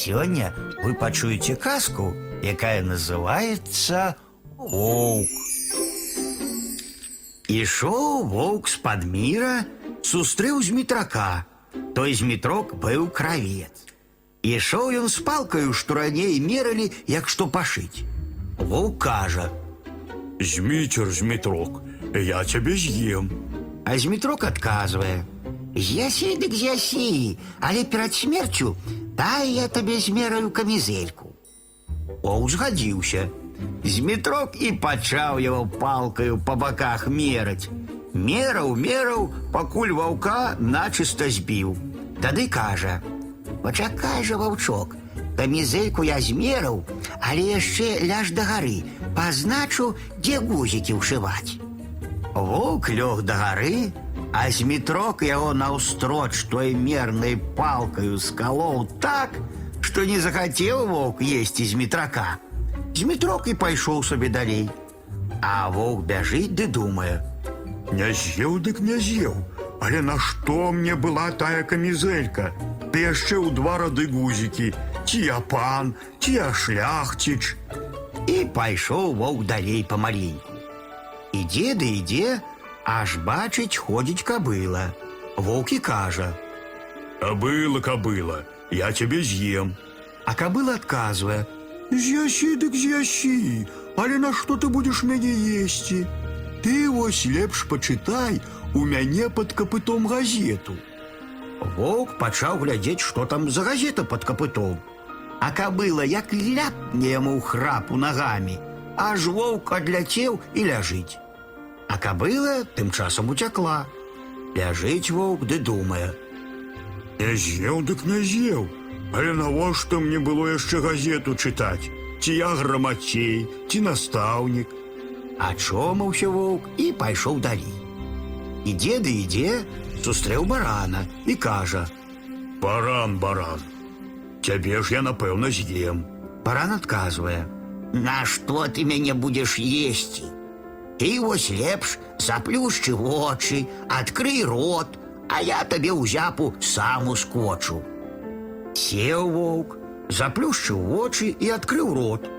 Сегодня вы пачуеце казку, якая называется Воўк. Ішоў воўк з-пад міра, сустрэў змітрака. Той змітрок быў кравец. Ішоў ён з палкаю, што раней мералі, як што пашыць. Воўк кажа, Змітер, Змітрок, я тебе з'їм. а змітрок адказвае: « З'ясі дык з'ясі, але перад смерцю дай я табе змераю камізельку. Воўк згадзіўся. Змітрок і пачаў яго палкаю па баках мераць. Мераў, мераў, пакуль ваўка начыста збіў. Тады кажа: « Пачакай жа ваўчок, камізельку я змераў, але яшчэ ляж да гары, пазначу, дзе гузікі ўшываць. Воўк лёг да гары, а змітрок яго наўстроч той мернай палкаю скалоў так, што не захацеў воўк есці змітрака. Змітрок і пайшоў сабе далей. А воўк бяжыць ды думае: Не з'еў дык не з'еў. Але нашто мне была тая камізелька? Ды яшчэ ў два рады гузікі, ці я пан, ці я шляхціч. І пайшоў воўк далей памаленьку. Ідзе ды ідзе, аж бачыць, ходзіць кабыла. Воўк і кажа, Кабыла, кабыла, я тебе з'ем. а кабыла адказвае: З'ясі дык з'ясі, але на што ты будзеш мяне есці? Ты вось лепш пачытай у мяне пад капытом газету. Воўк пачаў глядзець, што там за газета пад капытом. А кабыла як ляпне яму ў храпу нагамі, аж воўк адляцеў і ляжыць. А кабыла тым часам уцякла. Ляжыць воўк ды думае. Не з'еў дык не з'еў. Але навошта мне было яшчэ газету чытаць? Ці я грамацей, ці настаўнік? Ачомаўся воўк і пайшоў далей. Ідзе ды ідзе, сустрэў барана і кажа: Баран, баран. Цябе ж я напэўна з'ем. Баран адказвае: « Нашто ты мяне будзеш есці? Ты вось лепш заплюшчы вочы, адкрый рот, а я табе ў зяпу сам ускочу. Сеў воўк, заплюшчыў вочы і адкрыў рот.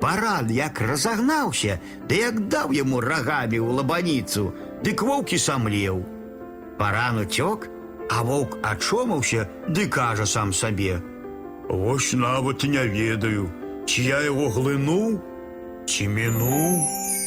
Баран як разагнаўся, ды як даў яму рагамі ў лабаніцу, дык воўк і самлеў. Баран уцёк, а воўк ачомаўся ды кажа сам сабе: Вось нават і не ведаю, ці я яго глынуў, ці мінуў.